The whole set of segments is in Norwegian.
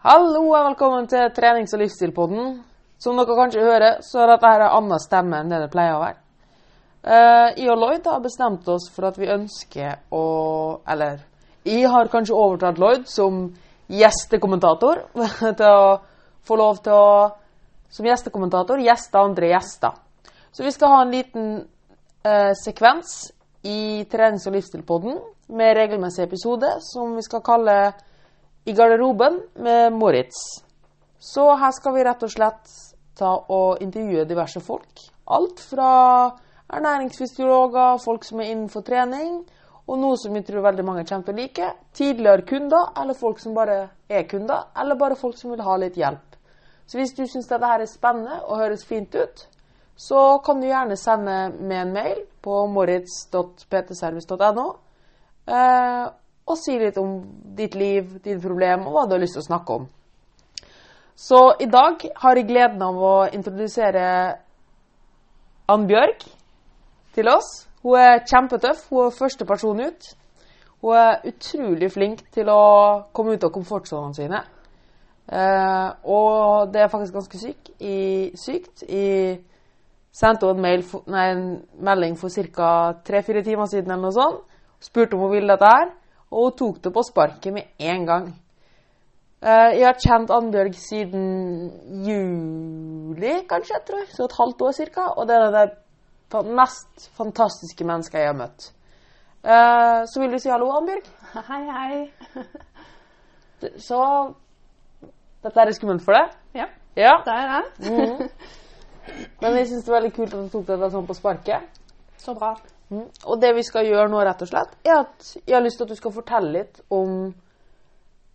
Hallo og velkommen til trenings- og livsstilpodden. Som dere kanskje hører, så er dette her en annen stemme enn det det pleier å være. Uh, jeg og Lloyd har bestemt oss for at vi ønsker å Eller jeg har kanskje overtatt Lloyd som gjestekommentator. til å få lov til å som gjestekommentator gjeste andre gjester. Så vi skal ha en liten uh, sekvens i trenings- og livsstilpodden med regelmessig episode som vi skal kalle i garderoben med Moritz. Så her skal vi rett og slett ta og intervjue diverse folk. Alt fra ernæringsfysiologer, folk som er innenfor trening, og noe som vi tror veldig mange kommer til å like. Tidligere kunder, eller folk som bare er kunder, eller bare folk som vil ha litt hjelp. Så hvis du syns dette her er spennende og høres fint ut, så kan du gjerne sende med en mail på moritz.ptservice.no. Og si litt om ditt liv, dine problemer og hva du har lyst til å snakke om. Så i dag har jeg gleden av å introdusere Ann Bjørg til oss. Hun er kjempetøff. Hun er første person ut. Hun er utrolig flink til å komme ut av komfortsonene sine. Eh, og det er faktisk ganske syk, i, sykt. Jeg sendte henne en, mail, nei, en melding for ca. tre-fire timer siden eller noe sånt. Spurte om hun ville dette her. Og hun tok det på sparket med en gang. Uh, jeg har kjent Annbjørg siden juli, kanskje, jeg tror Så et halvt år ca. Og det er det mest fantastiske mennesket jeg har møtt. Uh, så vil du si hallo, Annbjørg? Hei, hei. Så dette er skummelt for deg? Ja, ja. det er det. Mm. Men jeg syns det er veldig kult at du tok dette sånn på sparket. Så bra. Mm. Og det vi skal gjøre nå, rett og slett, er at jeg har lyst til at du skal fortelle litt om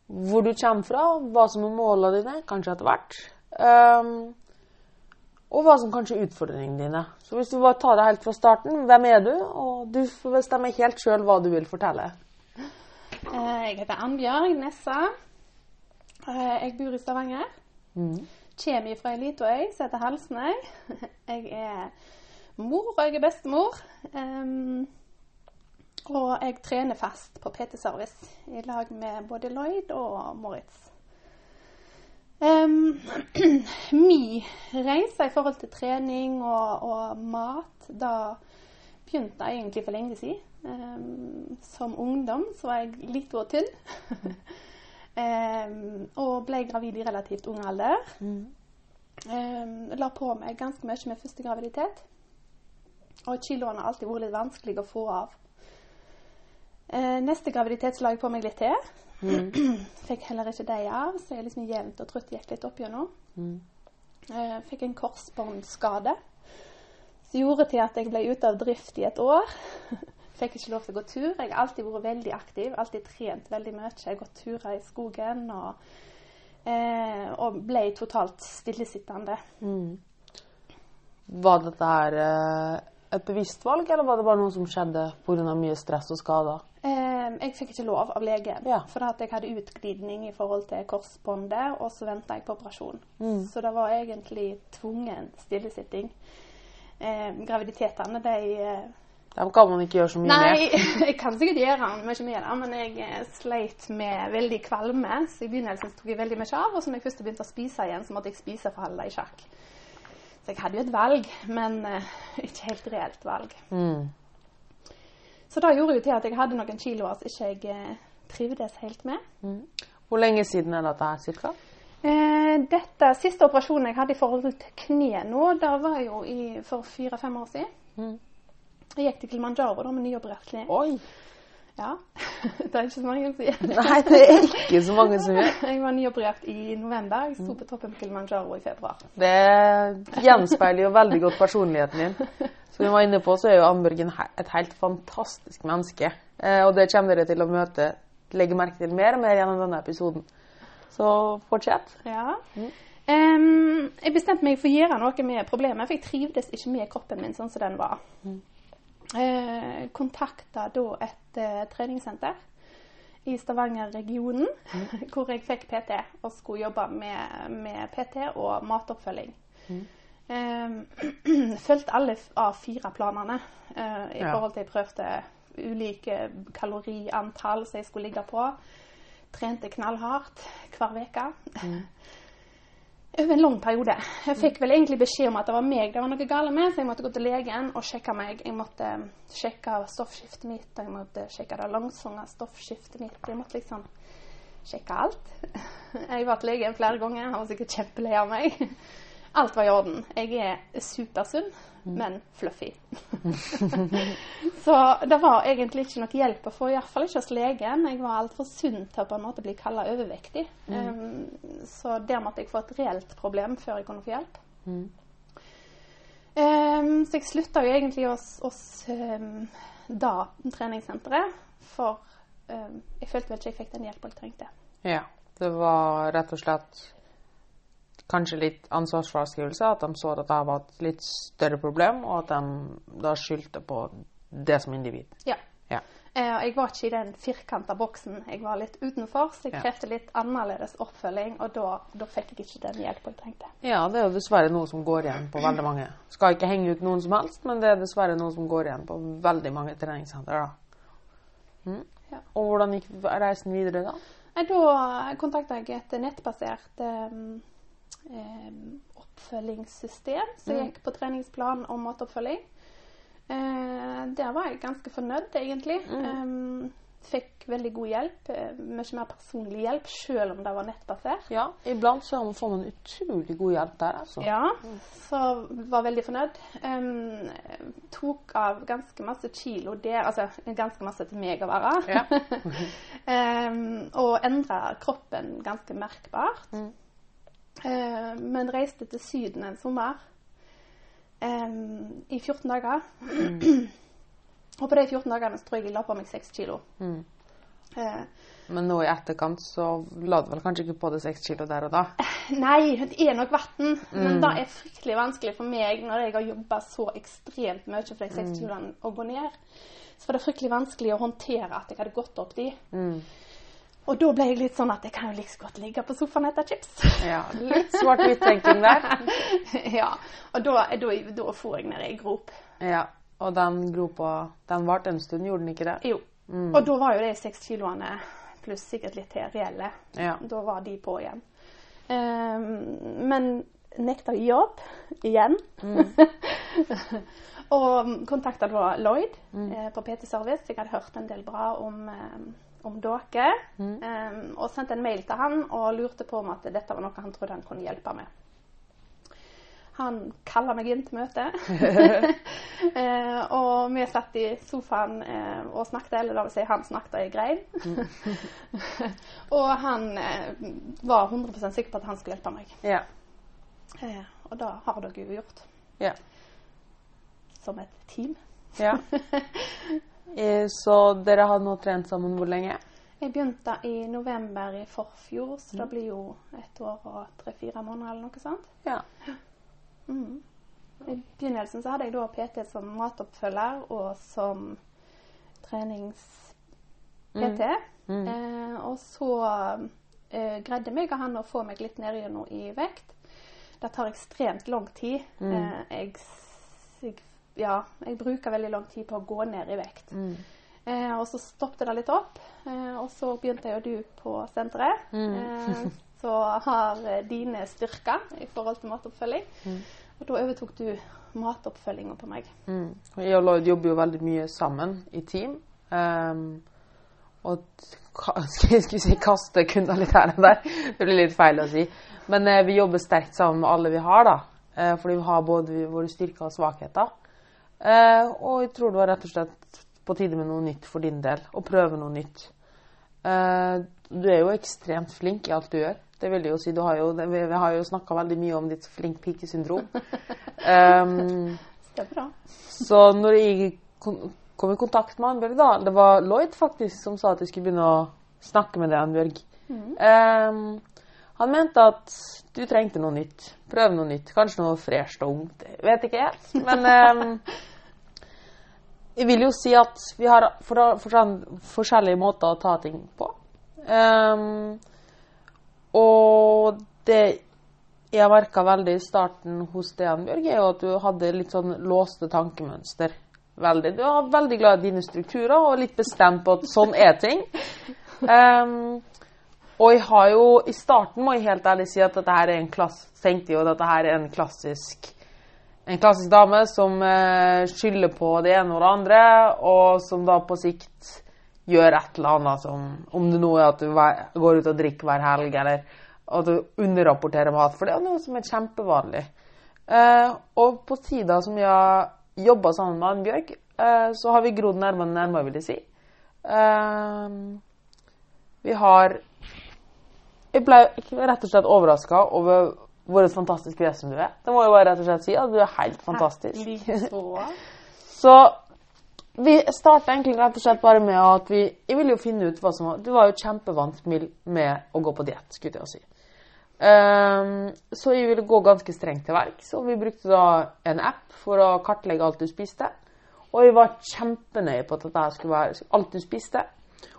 hvor du kommer fra, hva som er målene dine, kanskje etter hvert. Um, og hva som kanskje er utfordringene dine. Så hvis du bare tar det helt fra starten, hvem er du? Og du får bestemme helt sjøl hva du vil fortelle. Eh, jeg heter Annbjørg Nessa. Eh, jeg bor i Stavanger. Mm. Kommer fra ei lita øy som heter Halsnøy. Jeg er mor, og jeg er bestemor. Um, og jeg trener fast på PT Service i lag med både Lloyd og Moritz. Um, Min reise i forhold til trening og, og mat, da begynte jeg egentlig for lenge siden. Um, som ungdom så var jeg litt og tynn. um, og ble gravid i relativt ung alder. Mm. la på meg ganske mye med første graviditet. Og kiloene har alltid vært litt vanskelig å få av. Eh, neste graviditet la jeg på meg litt til. Mm. Fikk heller ikke de av, så jeg liksom jevnt og trutt gikk litt opp gjennom. Mm. Eh, fikk en korsbåndskade som gjorde til at jeg ble ute av drift i et år. Fikk ikke lov til å gå tur. Jeg har alltid vært veldig aktiv, alltid trent veldig mye. Jeg har gått turer i skogen og, eh, og ble totalt stillesittende. Mm. Var dette her eh, et bevisst valg, eller var det bare noe som skjedde pga. mye stress og skader? Eh, jeg fikk ikke lov av legen, ja. for jeg hadde utglidning i forhold til korsbåndet, og så venta jeg på operasjon. Mm. Så det var egentlig tvungen stillesitting. Eh, graviditetene, de eh, dem kan man ikke gjøre så mye med. Nei, jeg kan sikkert gjøre mye med det, men jeg eh, sleit med veldig kvalme. Så i begynnelsen tok jeg veldig mye av, og så når jeg først begynte å spise igjen, så måtte jeg spise for å holde det i sjakk. Så jeg hadde jo et valg, men uh, ikke helt reelt valg. Mm. Så det gjorde jo til at jeg hadde noen kiloer som ikke jeg uh, trivdes helt med. Mm. Hvor lenge siden er dette her, cirka? Eh, dette siste operasjonen jeg hadde i forhold til kneet nå, det var jo i, for fire-fem år siden. Mm. Jeg gikk til Kilimanjaro da, med nyoperert kne. Ja. det er ikke så mange som sier. Nei, det er ikke så mange som gjør. Jeg var nyoperert i november. Jeg sto på toppen på Kilimanjaro i februar. Det gjenspeiler jo veldig godt personligheten din. Som vi var inne på, så er jo Annbjørgen et helt fantastisk menneske. Eh, og det kommer dere til å møte, legge merke til mer og mer gjennom denne episoden. Så fortsett. Ja. Mm. Um, jeg bestemte meg for å gjøre noe med problemet, for jeg trivdes ikke med kroppen min sånn som den var. Mm eh, kontakta da et eh, treningssenter i Stavanger-regionen, mm. hvor jeg fikk PT og skulle jobbe med, med PT og matoppfølging. Mm. Eh, fulgte alle av fire planene eh, i ja. forhold til jeg prøvde ulike kaloriantall som jeg skulle ligge på. trente knallhardt hver uke. Over en lang periode. Jeg fikk vel egentlig beskjed om at det var meg det var noe galt med, så jeg måtte gå til legen og sjekke meg. Jeg måtte sjekke stoffskiftet mitt, og jeg måtte sjekke det langsomme stoffskiftet mitt. Jeg måtte liksom sjekke alt. Jeg var til legen flere ganger, han var sikkert kjempelei av meg. Alt var i orden. Jeg er supersunn, men fluffy. så det var egentlig ikke noe hjelp å få, iallfall ikke hos legen. Jeg var altfor sunn til å på en måte bli kalla overvektig. Um, så der måtte jeg få et reelt problem før jeg kunne få hjelp. Mm. Um, så jeg slutta jo egentlig hos, hos um, da treningssenteret, for jeg følte vel ikke jeg fikk den hjelpa jeg trengte. Ja. Det var rett og slett kanskje litt ansvarsfraskrivelse. At de så at det var et litt større problem, og at de da skyldte på det som individ. Ja. Ja. Eh, jeg var ikke i den firkanta boksen. Jeg var litt utenfor, så jeg krevde litt annerledes oppfølging, og da, da fikk jeg ikke den hjelpa jeg trengte. Ja, det er jo dessverre noe som går igjen på veldig mange. Skal ikke henge ut noen som helst, men det er dessverre noe som går igjen på veldig mange treningssentre. Mm. Ja. Og hvordan gikk reisen videre da? Da kontakta jeg et nettbasert eh, oppfølgingssystem som gikk på treningsplan og matoppfølging. Eh, der var jeg ganske fornøyd, egentlig. Eh, fikk veldig god hjelp. eh, mye mer personlig hjelp, selv om det var nettbasert. Ja, iblant så får man utrolig god hjelp der, altså. Ja, så var veldig fornøyd. Tok av ganske masse kilo der, altså ganske masse til meg å være. Ja. og endra kroppen ganske merkbart. Mm. Uh, men reiste til Syden en sommer um, i 14 dager. og på de 14 dagene så tror jeg jeg la på meg 6 kilo. Mm. Eh, Men nå i etterkant så la du vel kanskje ikke på deg 6 kilo der og da? Nei, det er nok vann. Men Mm. det er fryktelig vanskelig for meg når jeg har jobba så ekstremt mye for de Mm. kiloene å gå ned. Så var det fryktelig vanskelig å håndtere at jeg hadde gått opp de. Mm. Og da ble jeg litt sånn at jeg kan jo like godt ligge på sofaen etter chips. Ja, litt svart-hvitt-tenking der. ja. Og da, da, da for jeg ned i grop. Ja, og den gropa, den varte en stund, gjorde den ikke det? Jo. Mm. Og da var jo de seks kiloene pluss sikkert litt til reelle. Ja. Da var de på igjen. Um, men nekta jobb igjen. og kontakta da Lloyd eh, på PT Service. Jeg hadde hørt en del bra om, eh, om dere. Ehm, og sendte en mail til han og lurte på om at dette var noe han trodde han kunne hjelpe med. Han kalla meg inn til møte. uh, og vi satt i sofaen uh, og snakket, eller det vil si han snakket og jeg grein. og han uh, var 100% sikker på at han skulle hjelpe meg. Ja. Og det har dere jo gjort ja. som et team. ja. Eh, Så dere har nå trent sammen hvor lenge? Jeg begynte i november i forfjor, så det blir jo et år og tre-fire måneder eller noe sånt. Ja. Mm. I begynnelsen så hadde jeg da PT som matoppfølger og som trenings-PT. Mm. Eh, og så eh, greide meg og han å få meg litt ned i vekt. Det tar ekstremt lang tid. Mm. Eh, jeg, ja, jeg bruker veldig lang tid på å gå ned i vekt. Mm. Eh, og så stoppet det litt opp. Eh, og så begynte jo du på senteret. Mm. Eh, så har eh, dine styrker i forhold til matoppfølging. Mm. Og da overtok du matoppfølginga på meg. Mm. Jeg og Lloyd jobber jo veldig mye sammen i team. Um, og skal jeg si kaste kunder litt her og der. Det blir litt feil å si. Men eh, vi jobber sterkt sammen med alle vi har, da. Eh, fordi vi har både våre styrker og svakheter. Eh, og jeg tror det var rett og slett på tide med noe nytt for din del. Å prøve noe nytt. Eh, du er jo ekstremt flink i alt du gjør. Det vil jeg jo si. Du har jo, vi, vi har jo snakka veldig mye om ditt flink pike-syndrom. Um, Det er bra. så når jeg kom i kontakt med Annbjørg, da Det var Lloyd faktisk som sa at jeg skulle begynne å snakke med deg, Annbjørg. Ehm, han mente at du trengte noe nytt. Prøve noe nytt. Kanskje noe fresht og ungt. Vet ikke helt. Men eh, jeg vil jo si at vi har for, for, forskjellige måter å ta ting på. Um, og det jeg merka veldig i starten hos deg, Bjørg, er jo at du hadde litt sånn låste tankemønster. Veldig. Du er veldig glad i dine strukturer og litt bestemt på at sånn er ting. Ehm, Og jeg har jo I starten må jeg helt ærlig si at dette her er en klass, tenkte jo at dette her er en klassisk en klassisk dame som eh, skylder på det ene og det andre, og som da på sikt gjør et eller annet som Om det nå er at du går ut og drikker hver helg, eller at du underrapporterer mat. For det er noe som er kjempevanlig. Eh, og på tida som jeg jobba sammen med Annbjørg, eh, så har vi grodd nærmere og nærmere, vil jeg si. Vi har Jeg ble rett og slett overraska over hvor fantastisk kresen du er. Det må jeg bare rett og slett si. at Du er helt fantastisk. Så vi starta egentlig rett og slett bare med at vi Jeg ville jo finne ut hva som var Du var jo kjempevant med, med å gå på diett, skulle jeg si. Um, så jeg ville gå ganske strengt til verks, og vi brukte da en app for å kartlegge alt du spiste. Og jeg var kjempenøye på at dette skulle være alt du spiste.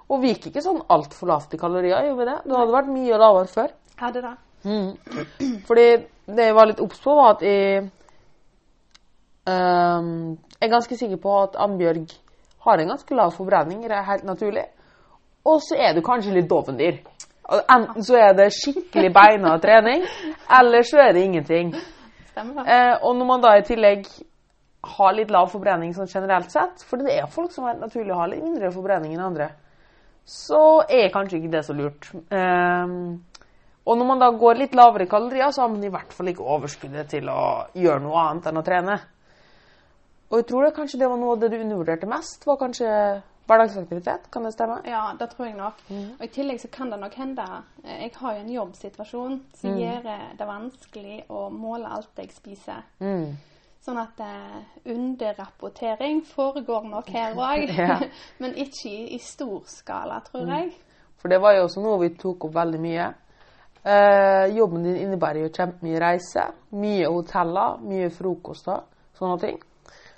Og vi gikk ikke sånn altfor lavt i kalorier, gjorde vi det? Det hadde vært mye lavere før. Hadde det. Fordi det jeg var litt obs på, var at jeg um, Jeg er ganske sikker på at Ambjørg har en ganske lav forbrenning, det er helt naturlig. Og så er du kanskje litt dovendyr. Enten så er det skikkelig beina trening, eller så er det ingenting. Stemmer. Eh, og når man da i tillegg har litt lav forbrenning sånn generelt sett, for det er folk som er naturlig å ha litt mindre forbrenning enn andre, så er kanskje ikke det så lurt. Um, og når man da går litt lavere i kalorier, så har man i hvert fall ikke overskuddet til å gjøre noe annet enn å trene. Og jeg tror det kanskje det var noe av det du undervurderte mest, var kanskje hverdagsaktivitet. Kan det stemme? Ja, det tror jeg nok. Og I tillegg så kan det nok hende eh, Jeg har jo en jobbsituasjon som gjør det vanskelig å måle alt jeg spiser. Mm. Sånn at eh, underrapportering foregår nok her òg. Ja. Men ikke i, i stor skala, tror jeg. For det var jo også noe vi tok opp veldig mye. Eh, jobben din innebærer jo kjempemye reise, mye hoteller, mye frokoster, sånne ting.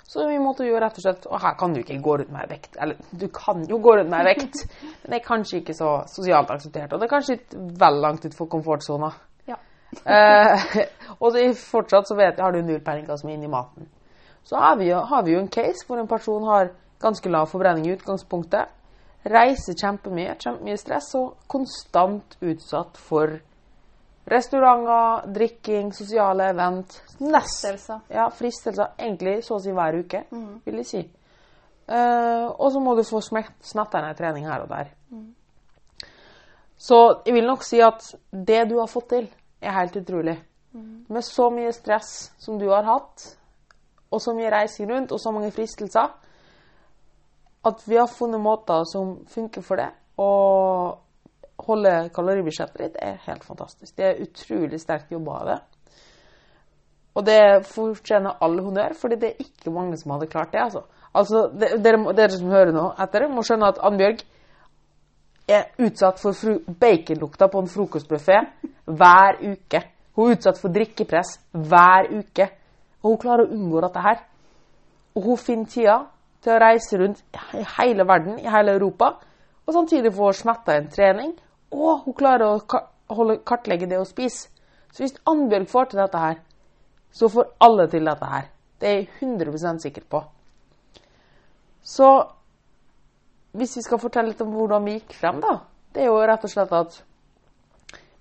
Så vi måtte jo rett og slett Og her kan du ikke gå rundt med ei vekt. Eller du kan jo gå rundt med ei vekt, men det er kanskje ikke så sosialt akseptert. Og det er kanskje litt vel langt utenfor komfortsona. Ja. Eh, og fortsatt så vet har du null peiling hva som er inni maten. Så har vi, jo, har vi jo en case hvor en person har ganske lav forbrenning i utgangspunktet. Reiser kjempemye, kjempemye stress og konstant utsatt for restauranter, drikking, sosiale event. Fristelser. ja, fristelser egentlig så å si hver uke, vil jeg si. Uh, og så må du få smet- smetta ned trening her og der. Så jeg vil nok si at det du har fått til, er helt utrolig. Med så mye stress som du har hatt, og så mye reising rundt, og så mange fristelser, at vi har funnet måter som funker for det, og holde kaloribudsjettet ditt, er helt fantastisk. Det er utrolig sterkt jobba av det. Og det fortjener all honnør, fordi det er ikke mange som hadde klart det. Altså, altså dere, dere som hører nå etter, må skjønne at Annbjørg er utsatt for baconlukta på en frokostbuffé hver uke. Hun er utsatt for drikkepress hver uke. Og hun klarer å unngå dette her. Og hun finner tida til å reise rundt i hele verden, i hele Europa, og samtidig få smetta en trening. Og hun klarer å kartlegge det hun spise. Så hvis Annbjørg får til dette her, så får alle til dette her. Det er jeg 100 sikker på. Så hvis vi skal fortelle litt om hvordan vi gikk frem, da, det er jo rett og slett at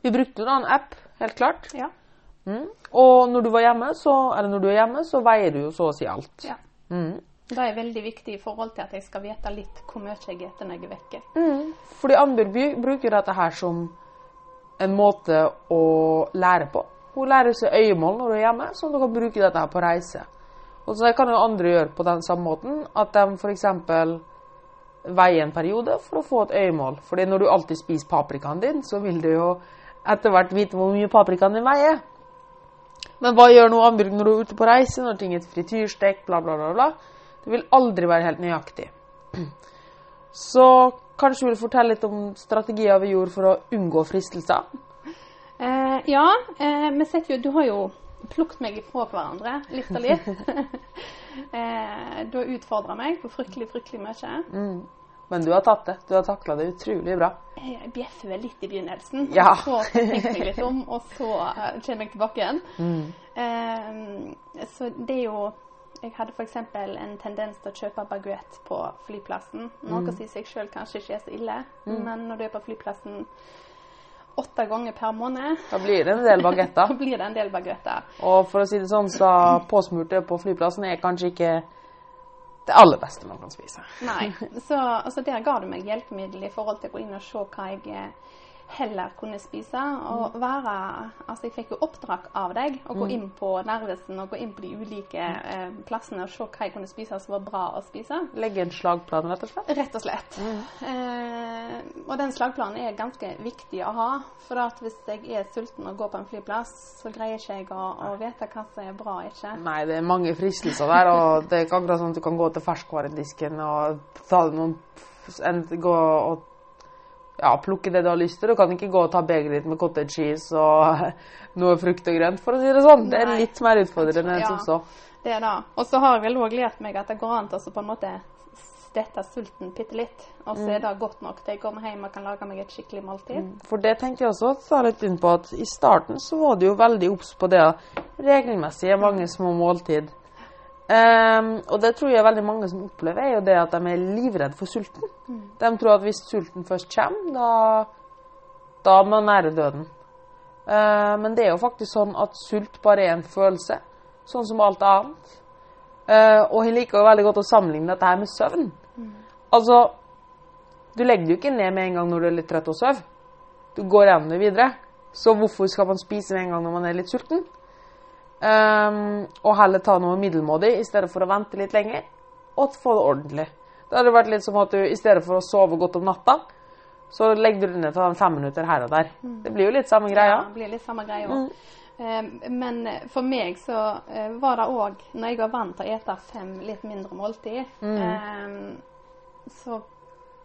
vi brukte en annen app, helt klart. Ja. Mm. Og når du var hjemme, så, eller når du er hjemme, så veier du jo så å si alt. ja. Mm. Det er veldig viktig i forhold til at jeg skal vite litt hvor mye jeg spiser når jeg er vekke. Mm. Fordi Annbjørg bruker dette her som en måte å lære på. Hun lærer seg øyemål når hun er hjemme, så hun kan bruke dette her på reise. Og så kan jo andre gjøre på den samme måten, at de f.eks. veier en periode for å få et øyemål. Fordi når du alltid spiser paprikaen din, så vil det jo etter hvert vite hvor mye paprikaen din veier. Men hva gjør nå Annbjørg når du er ute på reise, når ting er frityrstek, bla, bla, bla, bla? Det vil aldri være helt nøyaktig. Så kanskje du vil fortelle litt om strategier vi gjorde for å unngå fristelser? Eh, ja, eh, vi setter jo Du har jo plukket meg ifra hverandre litt og litt. eh, du har utfordra meg på fryktelig, fryktelig mye. Men du har tatt det. Du har takla det utrolig bra. Jeg bjeffer vel litt i begynnelsen, Ja. så tenker jeg litt om, og så kjenner kommer jeg tilbake igjen. Eh, så det er jo Jeg hadde f.eks. en tendens til å kjøpe baguett på flyplassen. Noe som i seg sjøl kanskje ikke er så ille, men når du er på flyplassen åtte ganger per måned, Da blir det en del da blir det en del baguetter. Og for å si det sånn, så påsmurte på flyplassen er kanskje ikke det aller beste man kan spise. Nei. Så altså, der ga du meg hjelpemiddel i forhold til å gå inn og se hva jeg eh, heller kunne spise. Og være Altså, jeg fikk jo oppdrag av deg å gå inn på Narvesen og gå inn på de ulike eh, plassene og se hva jeg kunne spise som var bra å spise. Legge en slagplan, rett og slett. Rett og slett. Eh, og den slagplanen er ganske viktig å ha. For at hvis jeg er sulten og går på en flyplass, så greier ikke jeg å, å vite hva som er bra og ikke. Nei, det er mange fristelser der, og det er ikke akkurat sånn at du kan gå til ferskvaredisken og ta noen en, gå og ja, plukke det du har lyst til. Du kan ikke gå og ta begeret ditt med cottage cheese og noe frukt og grønt, for å si det sånn. Det er litt mer utfordrende enn Ja. som så. Det er det. Og så har jeg vel òg lært meg at det går an til å på en måte stette sulten bitte litt. Og så er det godt nok til jeg kommer hjem og kan lage meg et skikkelig måltid. For det tenkte jeg også ta litt inn på, at i starten så var du jo veldig obs på det regelmessige, mange små måltid. Ehm, og det tror jeg veldig mange som opplever, er jo det at de er livredde for sulten. De tror at hvis sulten først kommer, da, da er man nære døden. Uh, men det er jo faktisk sånn at sult bare er en følelse, sånn som alt annet. Uh, og jeg liker jo veldig godt å sammenligne dette her med søvn. Altså, du legger det jo ikke ned med en gang når du er litt trøtt og sover. Du går gjennom det videre. Så hvorfor skal man spise med en gang når man er litt sulten? Ehm, og heller ta noe middelmådig i stedet for å vente litt lenger og få det ordentlig. Da hadde det vært litt som at du i stedet for å sove godt om natta, så legger du det ned til en fem minutter her og der. Det blir jo litt samme greia. det blir litt samme greia. Eh, men for meg så eh, var det òg, når jeg var vant til å ete fem litt mindre måltid, eh, så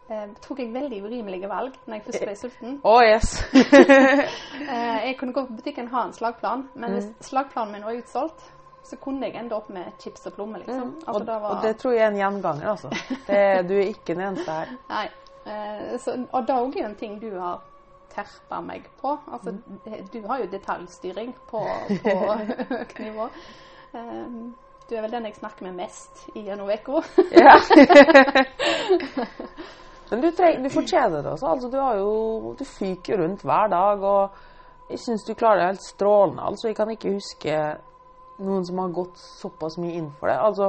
eh, tok jeg veldig urimelige valg når jeg først ble sulten. Oh, yes. Eh, jeg kunne gå på butikken og ha en slagplan, men hvis slagplanen min var utsolgt, så kunne jeg ende opp med chips og plommer, liksom. Altså, og, det var, og det tror jeg er en gjenganger, altså. Det, du er ikke den eneste her. Nei. Eh, så, og det er jo en ting du har terpa meg på. Altså, du har jo detaljstyring på, på høyt nivå. Um, du er vel den jeg snakker med mest i gjennom uka. Men du, treng, du fortjener det også. Altså, du, har jo, du fyker rundt hver dag, og jeg syns du klarer det helt strålende. Altså, jeg kan ikke huske noen som har gått såpass mye inn for det. Altså,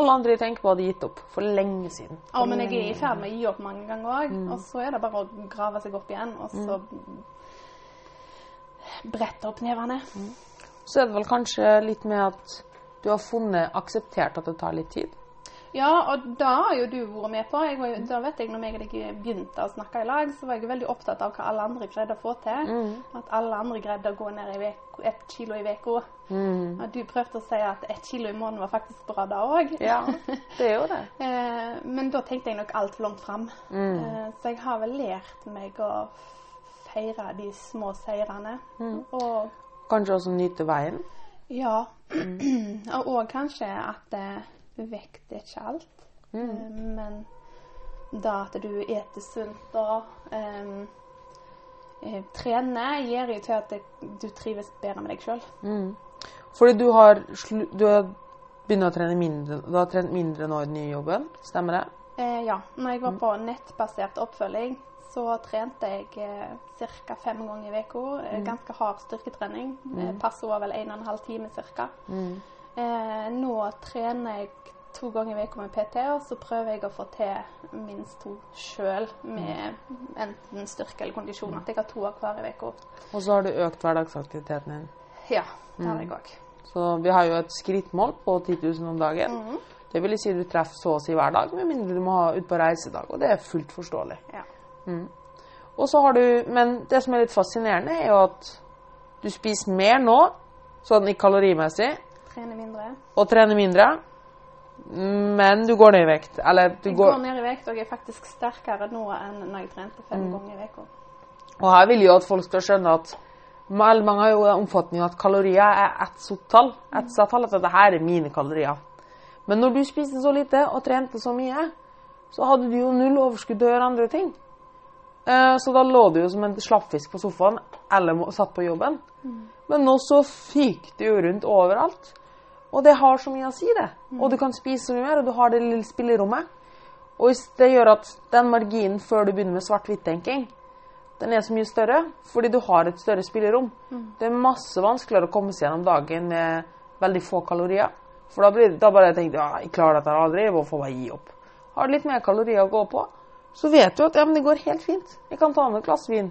alle andre jeg tenker på, hadde gitt opp for lenge siden. Ja, men jeg er i ferd med å gi opp mange ganger òg. Og så er det bare å grave seg opp igjen, og så brette opp nevene. Så er det vel kanskje litt med at du har funnet akseptert at det tar litt tid. Ja, og da har jo du vært med på. Jeg var, da vet jeg, når jeg og deg begynte å snakke i lag, så var jeg veldig opptatt av hva alle andre greide å få til. At alle andre greide å gå ned i vek, ett kilo i uka. Og du prøvde å si at ett kilo i måneden var faktisk bra da òg. Ja, det er jo det. Eh, men da tenkte jeg nok altfor langt fram. Mm. Eh, så jeg har vel lært meg å feire de små seirene. Mm. Og Kanskje også nyte veien. ja. Mm. og òg kanskje at eh, vekt er ikke alt. Mm. Eh, men da at du eter sunt og eh, eh, trener, gjør jo til at det, du trives bedre med deg sjøl. Mm. Fordi du har, du har begynt å trene mindre Du har trent mindre nå i den nye jobben, stemmer det? Eh, ja. Når jeg var Mm. på nettbasert oppfølging, så trente jeg eh, ca. fem ganger i uka. Mm. Eh, ganske hard styrketrening. Eh, passet var vel en og en halv time ca. Mm. Eh, nå trener jeg to ganger i uka med PT, og så prøver jeg å få til minst to sjøl med enten styrke eller kondisjon. At jeg har to av hver i uka. Og så har du økt hverdagsaktiviteten din. Ja, det Mm. har jeg òg. Så vi har jo et skrittmål på 10 000 om dagen. Mhm. Det vil si du treffer så å si hver dag, med mindre du må ha ut på reisedag. Og det er fullt forståelig. Ja. Og så har du, Men det som er litt fascinerende, er jo at du spiser mer nå, sånn i kalorimessig, Trener mindre. og trene mindre. Men du går ned i vekt. Eller du Jeg går går ned i vekt og er faktisk sterkere nå enn når jeg trente fem Mm. ganger i uka. Og her vil jo at folk skal skjønne at mange har jo oppfatningen at kalorier er ett sort tall. Ett satt tall, at dette her er mine kalorier. Men når du spiste så lite og trente så mye, så hadde du jo null overskudd til å gjøre andre ting. Eh, Så da lå du jo som en slappfisk på sofaen eller må- satt på jobben. Men nå så fyker du jo rundt overalt. Og det har så mye å si, det. Og du kan spise så mye mer, og du har det lille spillerommet. Og hvis det gjør at den marginen før du begynner med svart-hvitt-tenking, den er så mye større fordi du har et større spillerom. Det er masse vanskeligere å komme seg gjennom dagen med veldig få kalorier. For da, blir, da bare tenker du ja, jeg klarer dette aldri, må bare gi opp. Har du litt mer kalorier å gå på, så vet du at ja, men det går helt fint. Jeg kan ta med et glass vin.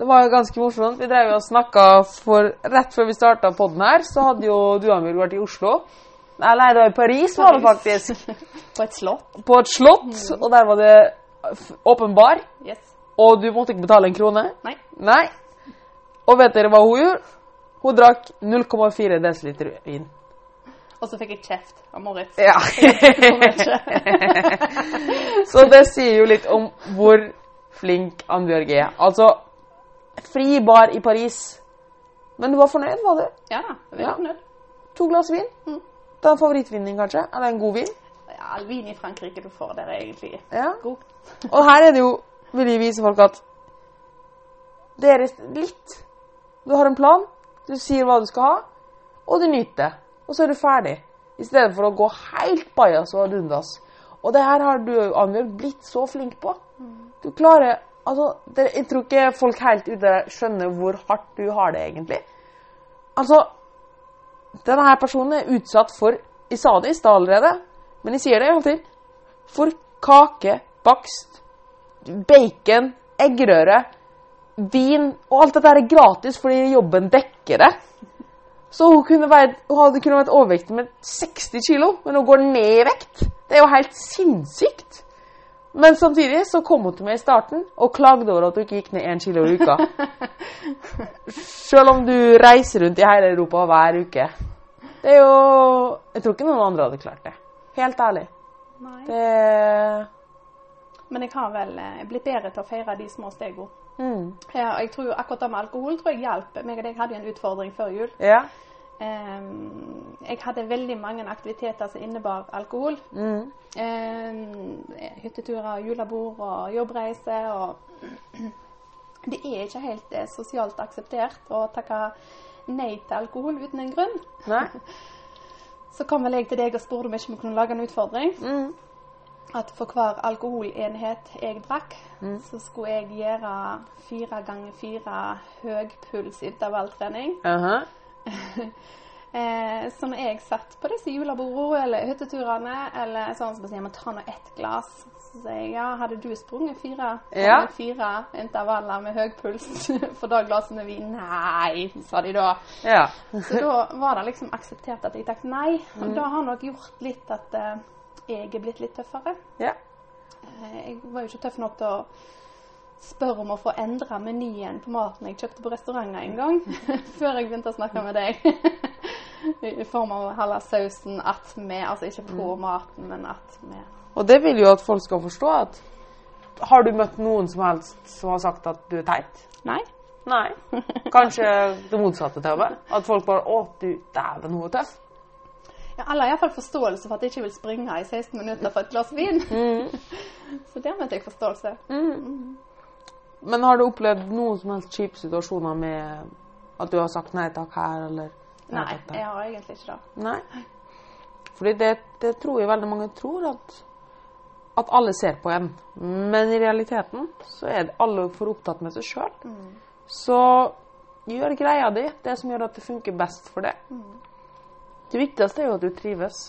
Det var jo ganske morsomt. Vi drev og snakka for Rett før vi starta poden her, så hadde jo du og Amil vært i Oslo. Nei, nei, det var i Paris, var det faktisk. På et slott. På et slott, og der var det åpenbar. åpen bar. Yes. Og du måtte ikke betale en krone. Nei. Nei. Og vet dere hva hun gjorde? Hun drakk 0,4 dl vin. Og så fikk jeg kjeft av Moritz. Ja. Så det sier jo litt om hvor flink Ann Bjørg er. Altså, fri bar i Paris. Men du var fornøyd, var du? Ja da. Jeg var Ja. fornøyd. To glass vin? Mm. Det er en favorittvin din, kanskje? Eller en god vin? Ja, all vin i Frankrike du får der, er egentlig Ja. god. Og her er det jo, vil jeg vise folk at det er litt. Du har en plan, du sier hva du skal ha, og du nyter det. Og så er du ferdig. I stedet for å gå helt bajas og dundas. Og det her har du, Annbjørg, blitt så flink på. Du klarer Altså, jeg tror ikke folk helt ute skjønner hvor hardt du har det, egentlig. Altså, denne her personen er utsatt for Jeg sa det i stad allerede, men jeg sier det til. For kake, bakst, bacon, eggerøre, vin og alt dette er gratis fordi jobben dekker det. Så hun, kunne vært, vært overvektig med 60 kilo, men hun går ned i vekt. Det er jo helt sinnssykt. Men samtidig så kom hun til meg i starten og klagde over at hun ikke gikk ned én kilo i uka. Selv om du reiser rundt i hele Europa hver uke. Det er jo Jeg tror ikke noen andre hadde klart det. Helt ærlig. Nei. Det Men jeg har vel eh, blitt bedre til å feire de små stegene. mm. Ja, jeg tror akkurat det med alkohol tror jeg hjalp. Meg og deg hadde en utfordring før jul. Ja. Ehm, jeg hadde veldig mange aktiviteter som innebar alkohol. Mm. Ehm, hytteturer, julebord og jobbreise. Og det er ikke helt eh, sosialt akseptert å takke nei til alkohol uten en grunn. Nei. Så kom vel jeg til deg og spurte om ikke vi kunne lage en utfordring. Mm. At for hver alkoholenhet jeg drakk, Mm. så skulle jeg gjøre fire ganger fire høypulsintervalltrening. Uh Eh, så når jeg satt på disse julebordene eller hytteturene, eller sånn som så sier må ta nå ett glass, så sier jeg ja, hadde du sprunget fire Ja. fire intervaller med høy puls for det glasset med vin? Nei, sa de da. Ja. Så da var det liksom akseptert at jeg takket nei. Og det har nok gjort litt at eh, jeg er blitt litt tøffere. ja. Eh, Jeg var jo ikke tøff nok til å spørre om å få endra menyen på maten jeg kjøpte på restauranter en gang, før jeg begynte å snakke med deg. I form av å holde sausen attmed, altså ikke på maten, men attmed. Og det vil jo at folk skal forstå at Har du møtt noen som helst som har sagt at du er teit? Nei. Nei. Kanskje det motsatte til og med. At folk bare Å, du dæven, hun er tøff. Ja, alle har iallfall forståelse for at jeg ikke vil springe i 16 minutter for et glass vin. Så der møtte jeg forståelse. Men har du opplevd noen som helst kjipe situasjoner med at du har sagt nei takk her, eller Nei, takk jeg har egentlig ikke det. Nei. Fordi det, det tror jeg veldig mange tror, at, at alle ser på en. Men i realiteten så er det alle for opptatt med seg sjøl. Så gjør greia di, det som gjør at det funker best for deg. Det viktigste er jo at du trives.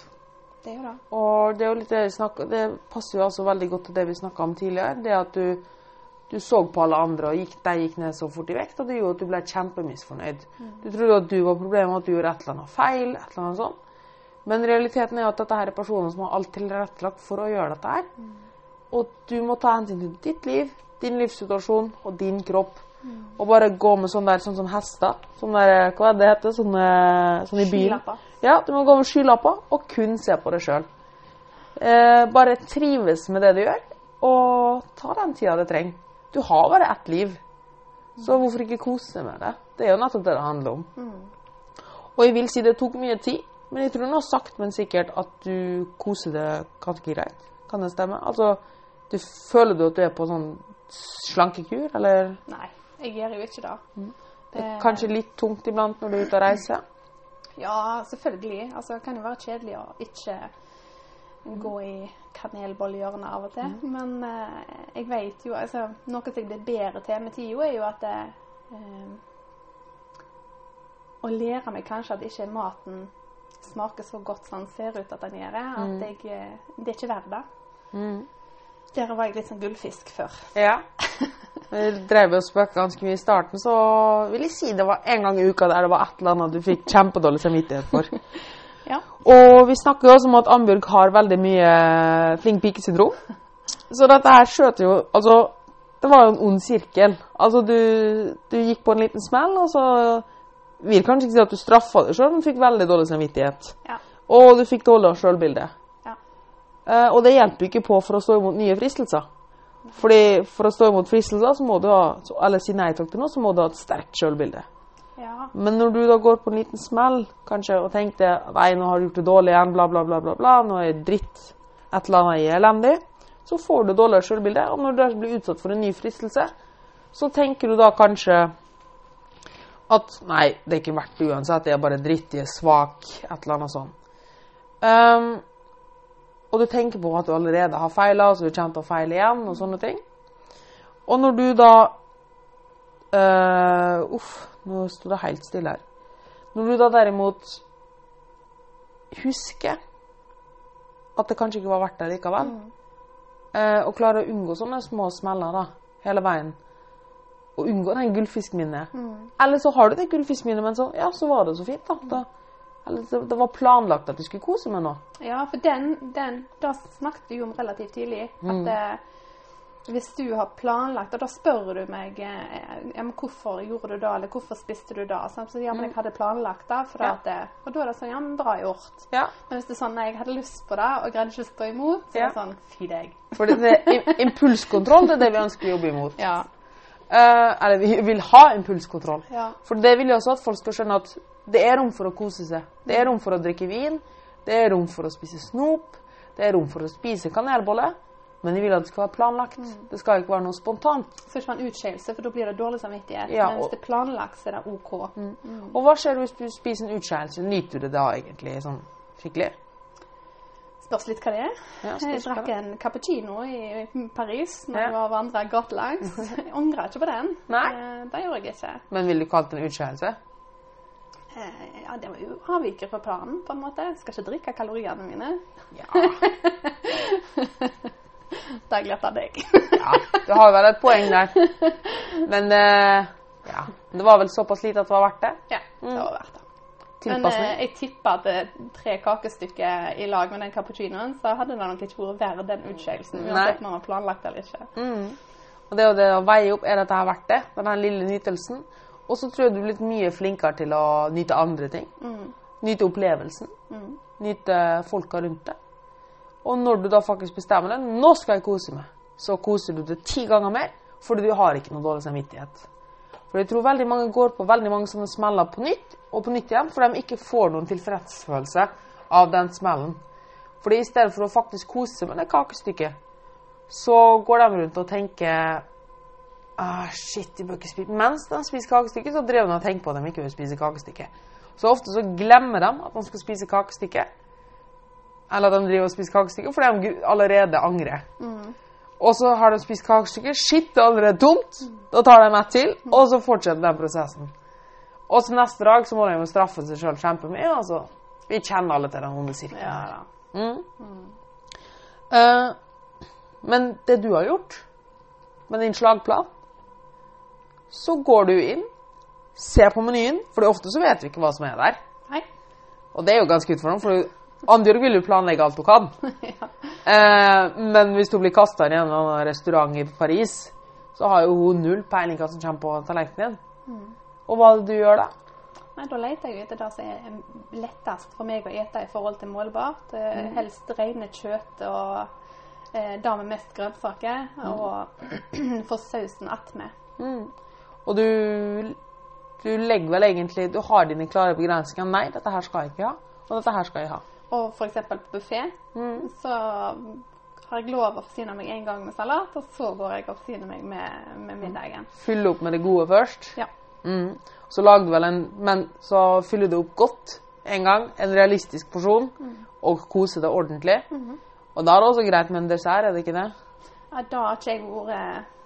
Det gjør det. Og det er jo litt det snakker Det passer jo altså veldig godt til det vi snakka om tidligere. Det at du, du så på alle andre, og gikk, de gikk ned så fort i vekt, og det gjorde at du ble kjempemisfornøyd. Du trodde at du var problemet, at du gjorde et eller annet feil. et eller annet sånt. Men realiteten er at dette her er personer som har alt tilrettelagt for å gjøre dette her. Og du må ta hensyn til ditt liv, din livssituasjon og din kropp. Og bare gå med sånn der, sånn som hester. Sånn der, hva er det heter? Sånne, eh, sånn i bilen. Ja, du må gå med skylapper og kun se på deg sjøl. Eh, bare trives med det du gjør, og ta den tida det trenger. Du har bare ett liv, så hvorfor ikke kose deg med det? Det er jo nettopp det det handler om. Og jeg vil si det tok mye tid, men jeg tror nå sakte, men sikkert at du koser deg ganske greit. Kan det stemme? Altså, du føler du at du er på sånn slankekur, eller Nei, jeg gjør jo ikke det. det er kanskje litt tungt iblant når du er ute og reiser? Ja, selvfølgelig. Altså, det kan jo være kjedelig å ikke gå i kanelbollehjørnet av og til. Men eh, jeg vet jo altså, Noe som jeg blir bedre til med tida, er jo at det, eh, Å lære meg kanskje at ikke maten smaker så godt som den ser ut at den gjør. At jeg, eh, det er ikke verdt det. Mm. Der var jeg litt sånn gullfisk før. Ja. Vi drev og spøkte ganske mye i starten, så vil jeg si det var en gang i uka der det var et eller annet du fikk kjempedårlig samvittighet for. Ja. Og vi snakker jo også om at Ambjørg har veldig mye flink pike-syndrom. Så dette her skjøt jo Altså, det var jo en ond sirkel. Altså, du, du gikk på en liten smell, og så vil kanskje ikke si at du straffa deg sjøl, men fikk veldig dårlig samvittighet. Ja. Og du fikk dårligere sjølbilde. Ja. Eh, og det hjelper ikke på for å stå imot nye fristelser. Fordi For å stå imot fristelser, så må du ha, eller si nei takk til noe, så må du ha et sterkt sjølbilde. Ja. Men når du da går på en liten smell kanskje, og tenker nei, nå har du gjort det dårlig igjen, bla, bla, bla, bla, bla, nå er jeg dritt, et eller annet er elendig, så får du dårligere selvbilde. Og når du blir utsatt for en ny fristelse, så tenker du da kanskje at nei, det er ikke verdt det uansett, jeg er bare dritt, jeg er svak, et eller annet sånt. Um, og du tenker på at du allerede har feila, så du kommer til å feile igjen, og sånne ting. Og når du da eh, Uff, nå sto det helt stille her. Når du da derimot husker at det kanskje ikke var verdt det likevel, eh, og klarer å unngå sånne små smeller da, hele veien, og unngå den gullfiskminnet Eller så har du det gullfiskminnet, men så, ja, så var det så fint, da. da eller det, det var planlagt at du skulle kose med noe. Ja, for den, den Da snakket vi jo om relativt tidlig. At eh, hvis du har planlagt Og da spør du meg eh, ja, men hvorfor gjorde du det, eller hvorfor spiste du det? Så ja, men jeg hadde planlagt det. For Ja. at, det- og da er det sånn Ja, men bra gjort. Ja. Men hvis det er sånn nei, jeg hadde lyst på det, og greide ikke å stå imot, så er det sånn Fy deg. For det, det, impulskontroll det er det vi ønsker å jobbe imot. Ja. Uh, eller vi vil ha impulskontroll. Ja. For det vil jo også at folk skal skjønne at det er rom for å kose seg. Det er rom for å drikke vin. Det er rom for å spise snop. Det er rom for å spise kanelbolle. Men jeg vil at det skal være planlagt. Det skal ikke være noe spontant. Så ikke være en utskeielse, for da blir det dårlig samvittighet. Ja, Men hvis det er planlagt, så er det OK. Og hva skjer hvis du spiser en utskeielse? Nyter du det da egentlig sånn skikkelig? Spørs litt hva det er. Ja, Jeg drakk en cappuccino i Paris når Ja. jeg var vandra gatelangs. Angrer ikke på den. Nei. Eh, Det gjorde jeg ikke. Men vil du kalle det en utskeielse? Eh, Ja, det var jo avviker fra planen, på en måte. Jeg skal ikke drikke kaloriene mine. Ja. Da har jeg deg. ja. Du har vel et poeng der. Men eh, ja. Det var vel såpass lite at det var verdt det? ja, det var verdt det. Men eh, jeg tipper at eh, tre kakestykker i lag med den cappuccinoen, så hadde det nok ikke vært verdt den utskeielsen. Uansett om man har planlagt eller ikke. Mm. Og det er jo det å veie opp er dette her verdt det, den lille nytelsen. Og så tror jeg du er litt mye flinkere til å nyte andre ting. Mm. Nyte opplevelsen. Mm. Nyte folka rundt deg. Og når du da faktisk bestemmer deg, nå skal jeg kose meg, så koser du det ti ganger mer, fordi du har ikke noe dårlig samvittighet. For jeg tror veldig mange går på veldig mange sånne smeller på nytt og på nytt igjen, for de ikke får noen tilfredsfølelse av den smellen. Fordi i stedet for å faktisk kose med det kakestykket, så går de rundt og tenker ah, shit, de bør ikke spise Mens de spiser kakestykket, så drev de og tenkte på at de ikke vil spise kakestykket. Så ofte så glemmer de at de skal spise kakestykke. Eller at de driver og spiser kakestykker fordi de allerede angrer. Og så har de spist kakestykker. Shit, det er allerede tomt. Da tar de ett til, og så fortsetter den prosessen. Og så neste dag så må de jo straffe seg sjøl kjempemye. Altså. Vi kjenner alle til den onde sirkelen. Ja, da. Mm. uh, men det du har gjort med din slagplan, så går du inn, ser på menyen, for ofte så vet vi ikke hva som er der. Nei. Og det er jo ganske utfordrende, for Annbjørg vil jo planlegge alt hun kan. ja. Eh, men hvis hun blir kasta i en restaurant i Paris, så har jo hun null peiling hva som kommer på tallerkenen din. Og hva er det du gjør da? Nei, da leter jeg etter det som er lettest for meg å ete i forhold til målbart. Mm. Helst rene kjøtt og eh, det med mest grønnsaker. Og få sausen attmed. Mm. Og du, du legger vel egentlig Du har dine klare begrensninger. Nei, dette her skal jeg ikke ha. Og dette her skal jeg ha. Og f.eks. på buffé så har jeg lov å forsyne meg én gang med salat, og så går jeg og forsyner meg med, med middagen. Fylle opp med det gode først. Ja. Mm. Så lager du vel en Men så fyller du opp godt en gang. En realistisk porsjon. Og koser det ordentlig. Og da er det også greit med en dessert, er det ikke det? Ja, da har ikke jeg vært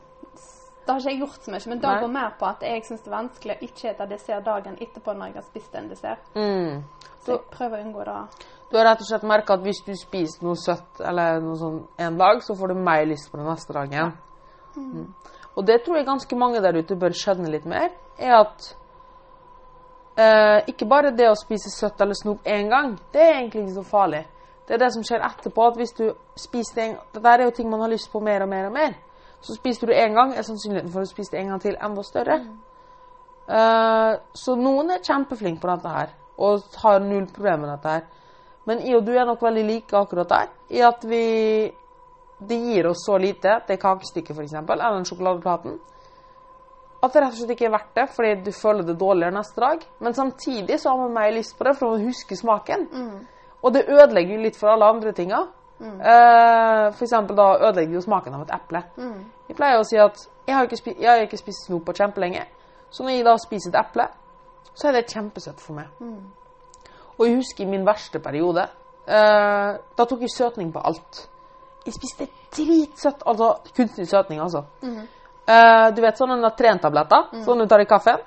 Da har ikke jeg gjort så mye, men da går mer på at jeg syns det er vanskelig å ikke spise dessert dagen etterpå når jeg har spist en dessert. Mm. Så jeg prøver å unngå det. Du har rett og slett merka at hvis du spiser noe søtt eller noe sånn en dag, så får du mer lyst på det neste dagen. Mm. Og det tror jeg ganske mange der ute bør skjønne litt mer, er at eh, ikke bare det å spise søtt eller snop én gang, det er egentlig ikke så farlig. Det er det som skjer etterpå, at hvis du spiser det en Dette er jo ting man har lyst på mer og mer og mer. Så spiser du én gang, er sannsynligheten for å spise det en gang til enda større. Eh, så noen er kjempeflinke på dette her, og har null problemer med dette her. Men jeg og du er nok veldig like akkurat der, i at vi Det gir oss så lite, det kakestykket f.eks., eller den sjokoladeplaten, at det rett og slett ikke er verdt det, fordi du føler det dårligere neste dag. Men samtidig så har man mer lyst på det, for man husker smaken. Og det ødelegger jo litt for alle andre tinga. Eh, for eksempel da ødelegger det jo smaken av et eple. Jeg pleier å si at jeg har ikke, spi jeg har ikke spist snop på kjempelenge, så når jeg da spiser et eple, så er det kjempesøtt for meg. Og jeg husker i min verste periode, eh, da tok jeg søtning på alt. Jeg spiste dritsøtt, altså kunstig søtning, altså. Eh, du vet sånne natrentabletter, sånn du tar i kaffen.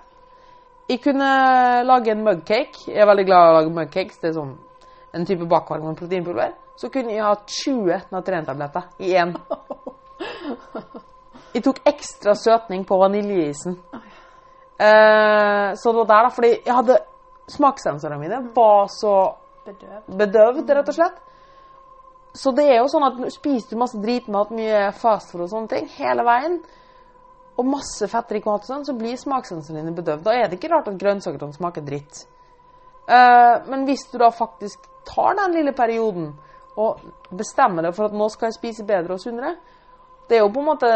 Jeg kunne lage en mugcake. Jeg er veldig glad i å lage mugcakes. Det er sånn en type bakverk med proteinpulver. Så kunne jeg ha 20 natrentabletter i én. Jeg tok ekstra søtning på vaniljeisen. Eh, så det var der, da. Fordi jeg hadde smakssensorene mine var så Bedøv. bedøvd, rett og slett. Så det er jo sånn at spiser du masse dritmat, mye fastfood og sånne ting hele veien, og masse fettrik mat sånn, så blir smakssensorene dine bedøvd. Da er det ikke rart at grønnsaker smaker dritt. Eh, men hvis du da faktisk tar den lille perioden og bestemmer deg for at nå skal jeg spise bedre og sunnere, det er jo på en måte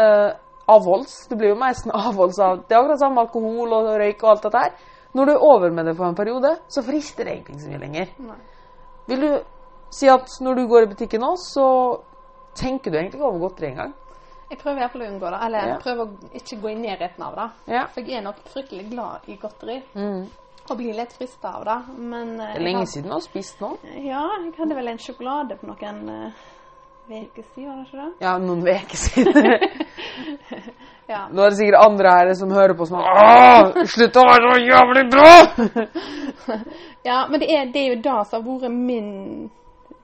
avholds. Det blir jo nesten avholds av Det er akkurat samme alkohol og røyk og alt dette her. Når du er over med det for en periode, så frister det egentlig ikke så mye lenger. Nei. Vil du si at når du går i butikken nå, så tenker du egentlig ikke over godteri engang? Jeg prøver i hvert fall å unngå det. Eller Ja. jeg prøver å ikke gå i nærheten av det. Ja. For jeg er nok fryktelig glad i godteri. Mm. Og blir litt frista av det. Men eh, Det er lenge siden du har spist nå. Ja, jeg hadde vel en sjokolade på noen uker siden, var det ikke det? Ja, noen uker siden. Ja. Nå er det sikkert andre her som hører på som er slutt å være så jævlig bra! Ja, men det er, det er jo det som har vært min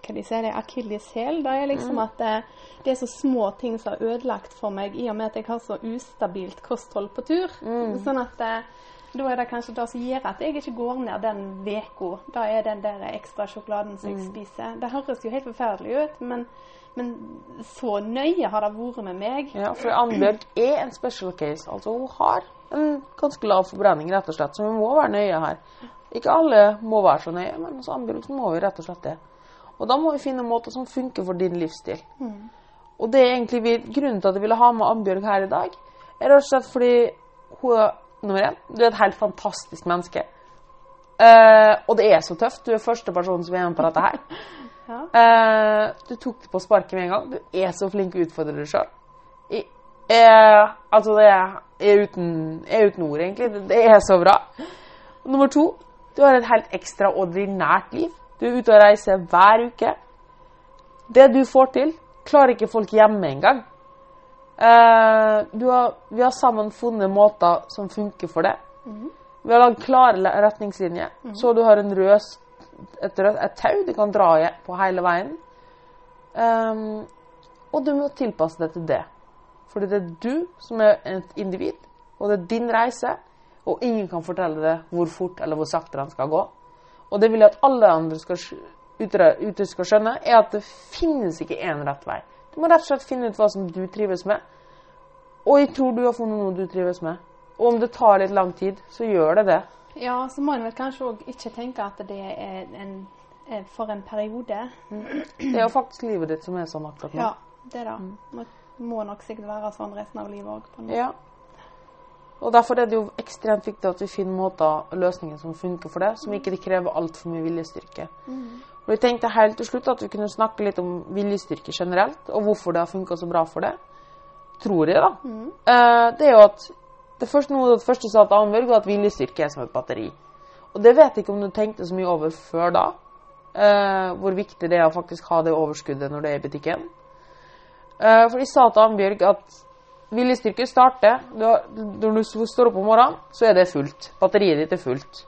hva de sier, det, akilleshæl. Det er liksom at det, det er så små ting som har ødelagt for meg i og med at jeg har så ustabilt kosthold på tur. Sånn at eh, da er det kanskje det som gjør at jeg ikke går ned den uka. Da er den der ekstra sjokoladen som jeg spiser. Det høres jo helt forferdelig ut, men, men så nøye har det vært med meg. Ja, for Annbjørg er en special case. Altså, hun har en ganske lav forbrenning, rett og slett, så vi må være nøye her. Ikke alle må være så nøye, men hos Annbjørg så må vi rett og slett det. Og da må vi finne måter som funker for din livsstil. Og det er egentlig vi, grunnen til at jeg ville ha med Annbjørg her i dag, er rett og slett fordi hun er nummer én. Du er et helt fantastisk menneske. Uh, og det er så tøft. Du er første person som er med på dette her. Ja. Uh, du tok det på sparket med en gang. Du er så flink til å utfordre deg sjøl. Altså, det er, er, uten, er uten ord, egentlig. Det, det er så bra. Nummer to, du har et helt ekstraordinært liv. Du er ute og reiser hver uke. Det du får til, klarer ikke folk hjemme engang. Uh, har, vi har sammen funnet måter som funker for det. Vi har lagd klare retningslinjer, så du har en rød, et, et tau du kan dra i på hele veien. Um, og du må tilpasse deg til det. Fordi det er du som er et individ, og det er din reise, og ingen kan fortelle deg hvor fort eller hvor sakte den skal gå. Og det vil jeg at alle andre skal, ute skal skjønne, er at det finnes ikke én rett vei. Du må rett og slett finne ut hva som du trives med. Og jeg tror du har funnet noe du trives med. Og om det tar litt lang tid, så gjør det det. Ja, så må en vel kanskje òg ikke tenke at det er en, er for en periode. Det er jo faktisk livet ditt som er sånn akkurat nå. Ja, det da. Det må nok sikkert være sånn resten av livet òg. Ja. Og Derfor er det jo ekstremt viktig at vi finner måter løsninger som funker for det, som ikke krever altfor mye viljestyrke. Og Vi tenkte helt til slutt at vi kunne snakke litt om viljestyrke generelt, og hvorfor det har funka så bra for det. Tror jeg, da. Eh, det er jo at det første, noe av det første sa til Annbjørg, var at viljestyrke er som et batteri. Og det vet jeg ikke om du tenkte så mye over før da. Uh, hvor viktig det er å faktisk ha det overskuddet når det er i butikken. Uh, for de sa til Ambjørg at viljestyrke starter du har, Når du står opp om morgenen, så er det fullt. Batteriet ditt er fullt.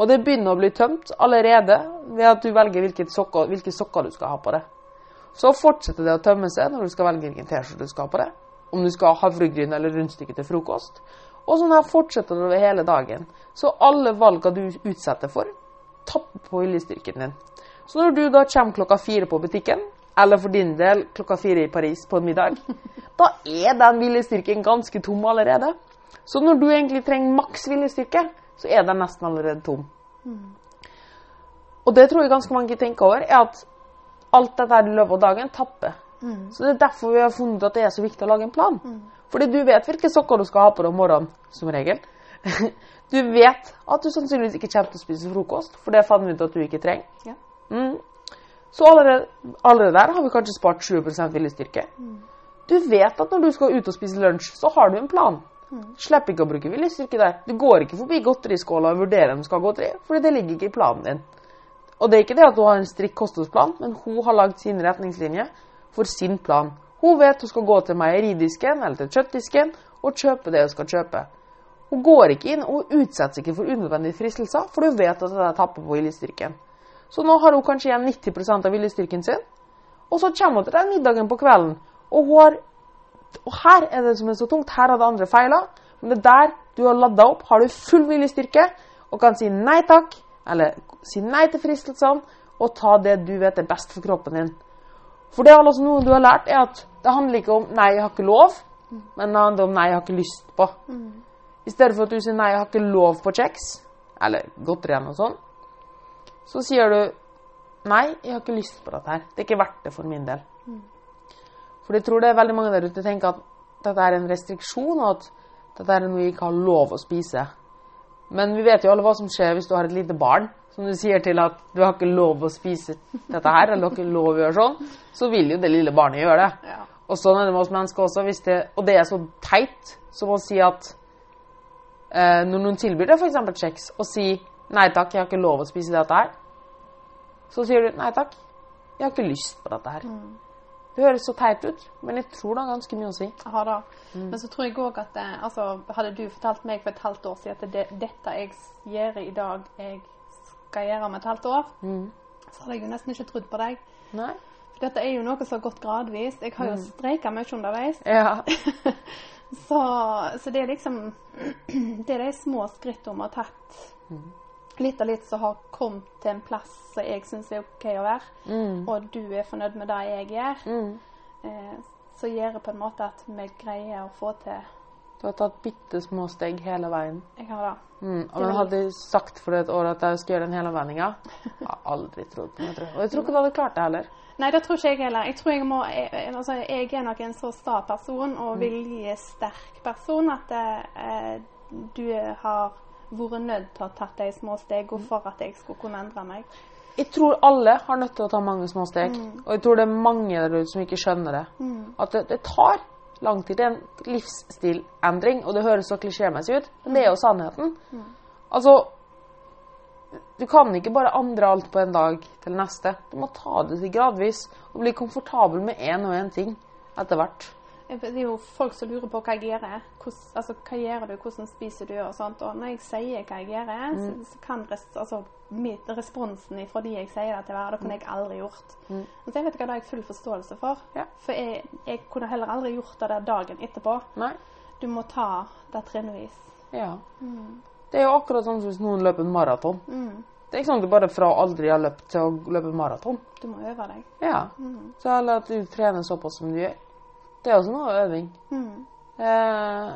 Og det begynner å bli tømt allerede ved at du velger hvilke sokker, hvilke sokker du skal ha på det. Så fortsetter det å tømme seg når du skal velge hvilken T-skjorte du skal ha på det. Om du skal ha havregryn eller rundstykke til frokost. Og sånn her fortsetter det over hele dagen. Så alle valgene du utsetter for, tapper på viljestyrken din. Så når du da kommer klokka fire på butikken, eller for din del klokka fire i Paris på en middag, da er den viljestyrken ganske tom allerede. Så når du egentlig trenger maks viljestyrke, så er den nesten allerede tom. Og det tror jeg ganske mange tenker over, er at alt dette i løpet av dagen tapper. Så det er derfor vi har funnet at det er så viktig å lage en plan. Fordi du vet hvilke sokker du skal ha på deg om morgenen, som regel. Du vet at du sannsynligvis ikke kommer til å spise frokost, for det fant vi ut at du ikke trenger. Ja. Mm. Så allerede, allerede der har vi kanskje spart 20% Mm. Du vet at når du skal ut og spise lunsj, så har du en plan. Slipp ikke å bruke viljestyrke der. Du går ikke forbi godteriskåla og vurderer om du skal ha godteri, fordi det ligger ikke i planen din. Og det er ikke det at hun har en strikk kostholdsplan, men hun har lagd sine retningslinjer for sin plan. Hun vet hun skal gå til meieridisken eller til kjøttdisken og kjøpe det hun skal kjøpe. Hun går ikke inn og utsetter seg ikke for unødvendige fristelser, for hun vet at det tapper på viljestyrken. Så nå har hun kanskje igjen 90% av viljestyrken sin, og så kommer hun til den middagen på kvelden, og har Og her er det som er så tungt, her har det andre feila, men det er der du har ladda opp, har du full viljestyrke og kan si nei takk, eller si nei til fristelsene, og ta det du vet er best for kroppen din. For det er altså noe du har lært, er at det handler ikke om 'nei, jeg har ikke lov', men det handler om 'nei, jeg har ikke lyst på'. I stedet for at du sier 'nei, jeg har ikke lov på kjeks', eller godteri noe sånt, så sier du 'nei, jeg har ikke lyst på dette her'. Det er ikke verdt det for min del. For jeg tror det er veldig mange der ute tenker at dette er en restriksjon, og at dette er noe jeg ikke har lov å spise. Men vi vet jo alle hva som skjer hvis du har et lite barn som du sier til at du har ikke lov å spise dette her, eller du har ikke lov å gjøre sånn, så vil jo det lille barnet gjøre det. Ja. Og sånn er det med oss mennesker også. Det, og det er så teit som å si at eh, når noen tilbyr deg f.eks. kjeks, og si 'nei takk, jeg har ikke lov å spise dette her', så sier du 'nei takk, jeg har ikke lyst på dette her'. Det høres så teit ut, men jeg tror det har ganske mye å si. Aha, da. Mm. Men så tror jeg òg at eh, altså, Hadde du fortalt meg for et halvt år siden at det, dette jeg gjør i dag, jeg skal gjøre om et halvt år, så hadde jeg jo nesten ikke trodd på deg. Nei? Dette er jo noe som har gått gradvis. Jeg har jo streika mye underveis. Ja. Så, så det er liksom Det er de små skrittene vi har tatt. Litt og litt som har kommet til en plass som jeg syns er OK å være, Mm. og du er fornøyd med det jeg gjør, Mm. eh, så gjør det på en måte at vi greier å få til Du har tatt bitte små steg hele veien. Jeg har det. Mm. Og var- hadde sagt for et år at jeg skulle gjøre den hele vendinga. Jeg har aldri trodd på det. Og jeg tror ikke du hadde klart det heller. Nei, det tror ikke jeg heller. Jeg tror jeg må jeg, altså, jeg er nok en så sta person og viljesterk person at eh, du har vært nødt til å ha tatt de små stegene for at jeg skulle kunne endre meg. Jeg tror alle har nødt til å ta mange små steg. Og jeg tror det er mange der ute som ikke skjønner det. At det, det tar lang tid. Det er en livsstilendring, og det høres så klisjémessig ut, men det er jo sannheten. Altså Du kan ikke bare andre alt på en dag til neste. Du må ta det til gradvis og bli komfortabel med én og én ting etter hvert. Det er jo folk som lurer på hva jeg gjør. Hvordan, altså, hva gjør du, hvordan spiser du og sånt. Og når jeg sier hva jeg gjør, så, så kan res, altså, mitt, responsen fra de jeg sier det til være, det kunne jeg aldri gjort. Men så jeg vet ikke hva det har jeg full forståelse for. Ja. For jeg, jeg kunne heller aldri gjort det der dagen etterpå. Nei? Du må ta det trinnvis. Ja. Det er jo akkurat sånn som hvis noen løper en maraton. Mm. Det er ikke sånn at du bare fra aldri har løpt til å løpe maraton. Du må øve deg. Ja. Så eller at du trener såpass som du gjør. Det er også noe øving. Mm. Eh,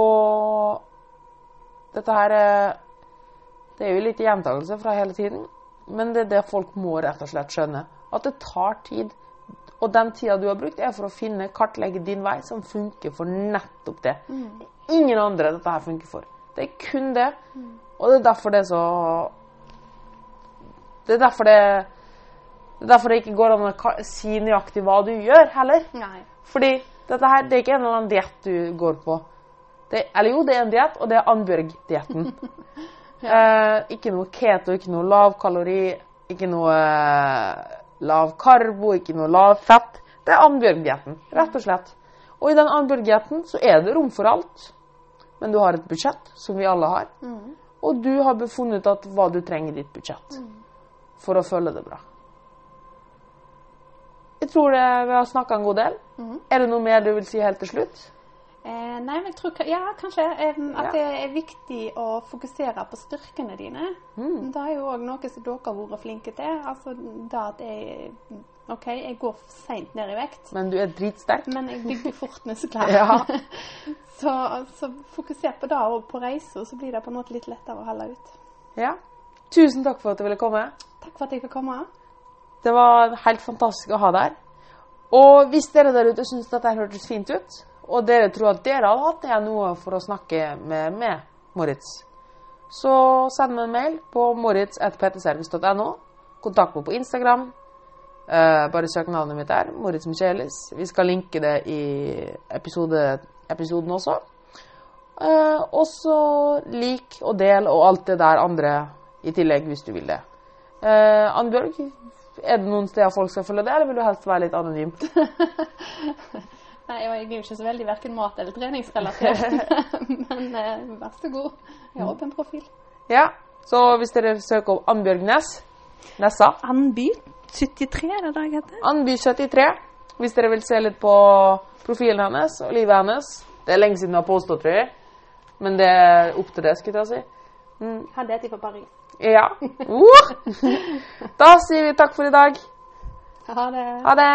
og dette her er Det er jo litt gjentakelse fra hele tiden, men det er det folk må rett og slett skjønne. At det tar tid. Og den tida du har brukt, er for å finne, kartlegge din vei som funker for nettopp det. Ingen andre dette her funker for. Det er kun det. Og det er derfor det er så Det er derfor det det er derfor det ikke går an å si nøyaktig hva du gjør, heller. Nei. Fordi dette her, det er ikke en eller annen diett du går på. Det, eller jo, det er en diett, og det er Annbjørg-dietten. eh, ikke noe keto, ikke noe lavkalori, ikke noe eh, lav karbo, ikke noe lav fett. Det er Annbjørg-dietten, rett og slett. Og i den Annbjørg-dietten så er det rom for alt. Men du har et budsjett, som vi alle har. Mm. Og du har befunnet at hva du trenger i ditt budsjett for å føle det bra. Jeg tror det, vi har snakka en god del. Mm. Er det noe mer du vil si helt til slutt? Eh, nei, men jeg tror ja, kanskje eh, at Ja. det er viktig å fokusere på styrkene dine. Mm. Det er jo òg noe som dere har vært flinke til. Altså det at jeg OK, jeg går seint ned i vekt, Men du er dritsterk. men jeg bygger fort muskler. Ja. så, så fokuser på det òg på reisa, så blir det på en måte litt lettere å holde ut. Ja. Tusen takk for at du ville komme. Takk for at jeg fikk komme. Det var helt fantastisk å ha deg her. Og hvis dere der ute syns dette hørtes fint ut, og dere tror at dere har hatt jeg noe for å snakke med meg, Moritz, så send meg en mail på moritz.ptservice.no. Kontakt meg på Instagram. Eh, bare søk navnet mitt der. Moritz Michelis. Vi skal linke det i episode, episoden også. Eh, og så lik og del og alt det der andre i tillegg, hvis du vil det. Uh, Annbjørg, er det noen steder folk skal følge det, eller vil du helst være litt anonym? Nei, jeg er jo ikke så veldig verken mat- eller treningsrelatert. men eh, vær så god. Jeg har åpen profil. Ja, så hvis dere søker opp Annbjørg Næss, Nessa, Andby 73 er det dag heter. Andby 73. hvis dere vil se litt på profilen hennes og livet hennes. Det er lenge siden hun har påstått, tror jeg, men det er opp til det, skulle jeg si. Mm, Han heter fra Paris. ja. Uh. Da sier vi takk for i dag. Ha det. Ha det!